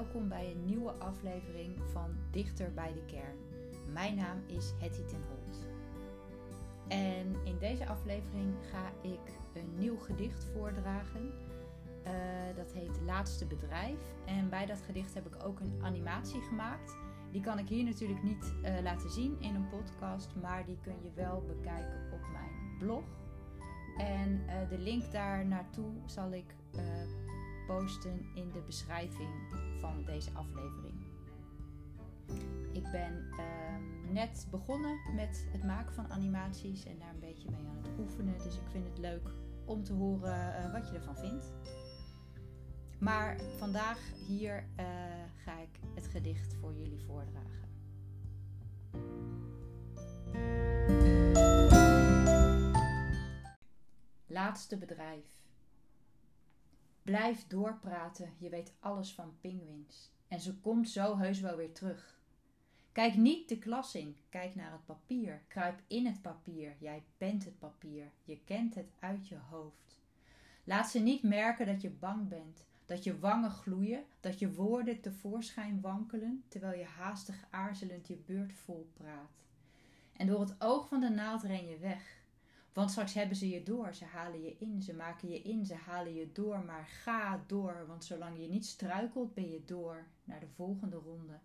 welkom bij een nieuwe aflevering van Dichter bij de Kern. Mijn naam is Hetty ten Holt. En in deze aflevering ga ik een nieuw gedicht voordragen. Uh, dat heet Laatste Bedrijf. En bij dat gedicht heb ik ook een animatie gemaakt. Die kan ik hier natuurlijk niet uh, laten zien in een podcast, maar die kun je wel bekijken op mijn blog. En uh, de link daar naartoe zal ik posten in de beschrijving van deze aflevering. Ik ben uh, net begonnen met het maken van animaties en daar een beetje mee aan het oefenen. Dus ik vind het leuk om te horen uh, wat je ervan vindt. Maar vandaag hier uh, ga ik het gedicht voor jullie voordragen. Laatste bedrijf. Blijf doorpraten, je weet alles van pinguïns. En ze komt zo heus wel weer terug. Kijk niet de klas in, kijk naar het papier. Kruip in het papier, jij bent het papier. Je kent het uit je hoofd. Laat ze niet merken dat je bang bent, dat je wangen gloeien, dat je woorden tevoorschijn wankelen, terwijl je haastig aarzelend je beurt vol praat. En door het oog van de naald ren je weg, want straks hebben ze je door, ze halen je in, ze maken je in, ze halen je door. Maar ga door, want zolang je niet struikelt, ben je door naar de volgende ronde.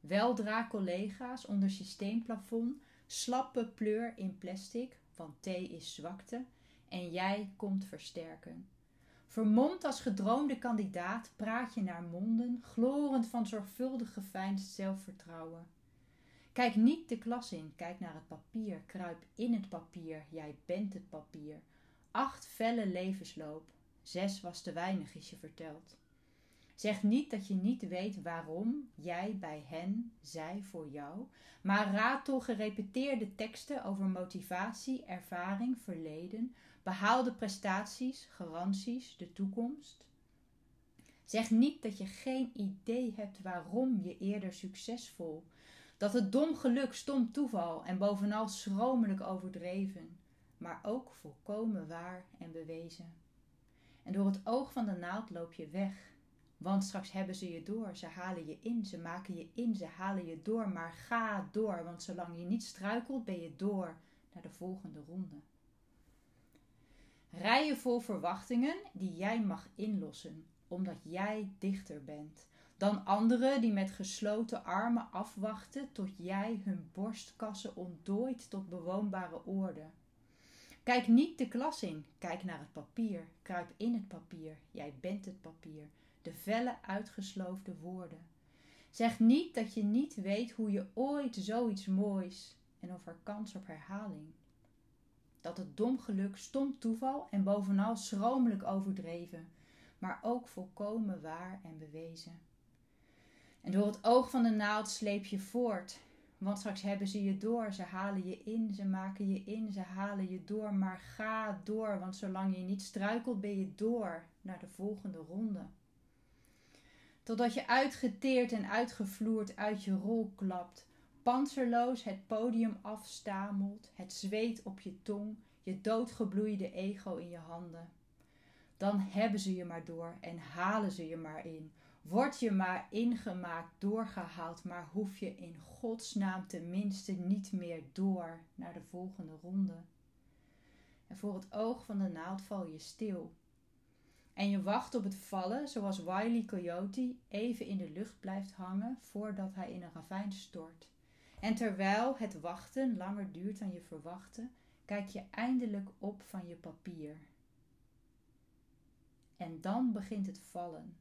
Weldra collega's onder systeemplafond, slappe pleur in plastic, want thee is zwakte, en jij komt versterken. Vermomd als gedroomde kandidaat praat je naar monden, glorend van zorgvuldig geveinsd zelfvertrouwen. Kijk niet de klas in, kijk naar het papier, kruip in het papier, jij bent het papier. Acht felle levensloop, zes was te weinig, is je verteld. Zeg niet dat je niet weet waarom jij bij hen, zij voor jou, maar raad toch gerepeteerde teksten over motivatie, ervaring, verleden, behaalde prestaties, garanties, de toekomst. Zeg niet dat je geen idee hebt waarom je eerder succesvol, dat het dom geluk, stom toeval en bovenal schromelijk overdreven, maar ook volkomen waar en bewezen. En door het oog van de naald loop je weg, want straks hebben ze je door, ze halen je in, ze maken je in, ze halen je door, maar ga door, want zolang je niet struikelt, ben je door naar de volgende ronde. Rijen vol verwachtingen die jij mag inlossen, omdat jij dichter bent, dan anderen die met gesloten armen afwachten tot jij hun borstkassen ontdooit tot bewoonbare orde. Kijk niet de klas in, kijk naar het papier, kruip in het papier, jij bent het papier, de felle uitgesloofde woorden. Zeg niet dat je niet weet hoe je ooit zoiets moois en of er kans op herhaling. Dat het dom geluk, stom toeval en bovenal schromelijk overdreven, maar ook volkomen waar en bewezen. En door het oog van de naald sleep je voort. Want straks hebben ze je door, ze halen je in, ze maken je in, ze halen je door. Maar ga door, want zolang je niet struikelt, ben je door naar de volgende ronde. Totdat je uitgeteerd en uitgevloerd uit je rol klapt, panzerloos het podium afstamelt, het zweet op je tong, je doodgebloeide ego in je handen. Dan hebben ze je maar door en halen ze je maar in Word je maar ingemaakt, doorgehaald, maar hoef je in godsnaam tenminste niet meer door naar de volgende ronde. En voor het oog van de naald val je stil. En je wacht op het vallen, zoals Wiley Coyote even in de lucht blijft hangen voordat hij in een ravijn stort. En terwijl het wachten langer duurt dan je verwachtte, kijk je eindelijk op van je papier. En dan begint het vallen.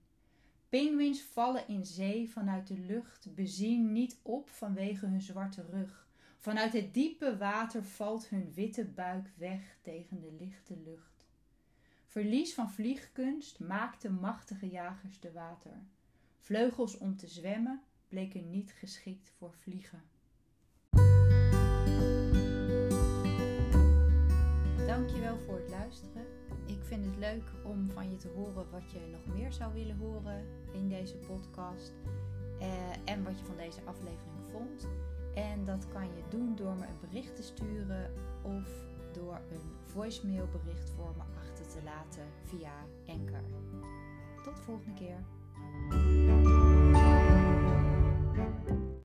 Pinguïns vallen in zee vanuit de lucht, bezien niet op vanwege hun zwarte rug. Vanuit het diepe water valt hun witte buik weg tegen de lichte lucht. Verlies van vliegkunst maakte machtige jagers te water. Vleugels om te zwemmen bleken niet geschikt voor vliegen. Vind het leuk om van je te horen wat je nog meer zou willen horen in deze podcast. Eh, en wat je van deze aflevering vond. En dat kan je doen door me een bericht te sturen of door een voicemailbericht voor me achter te laten via Anchor. Tot de volgende keer.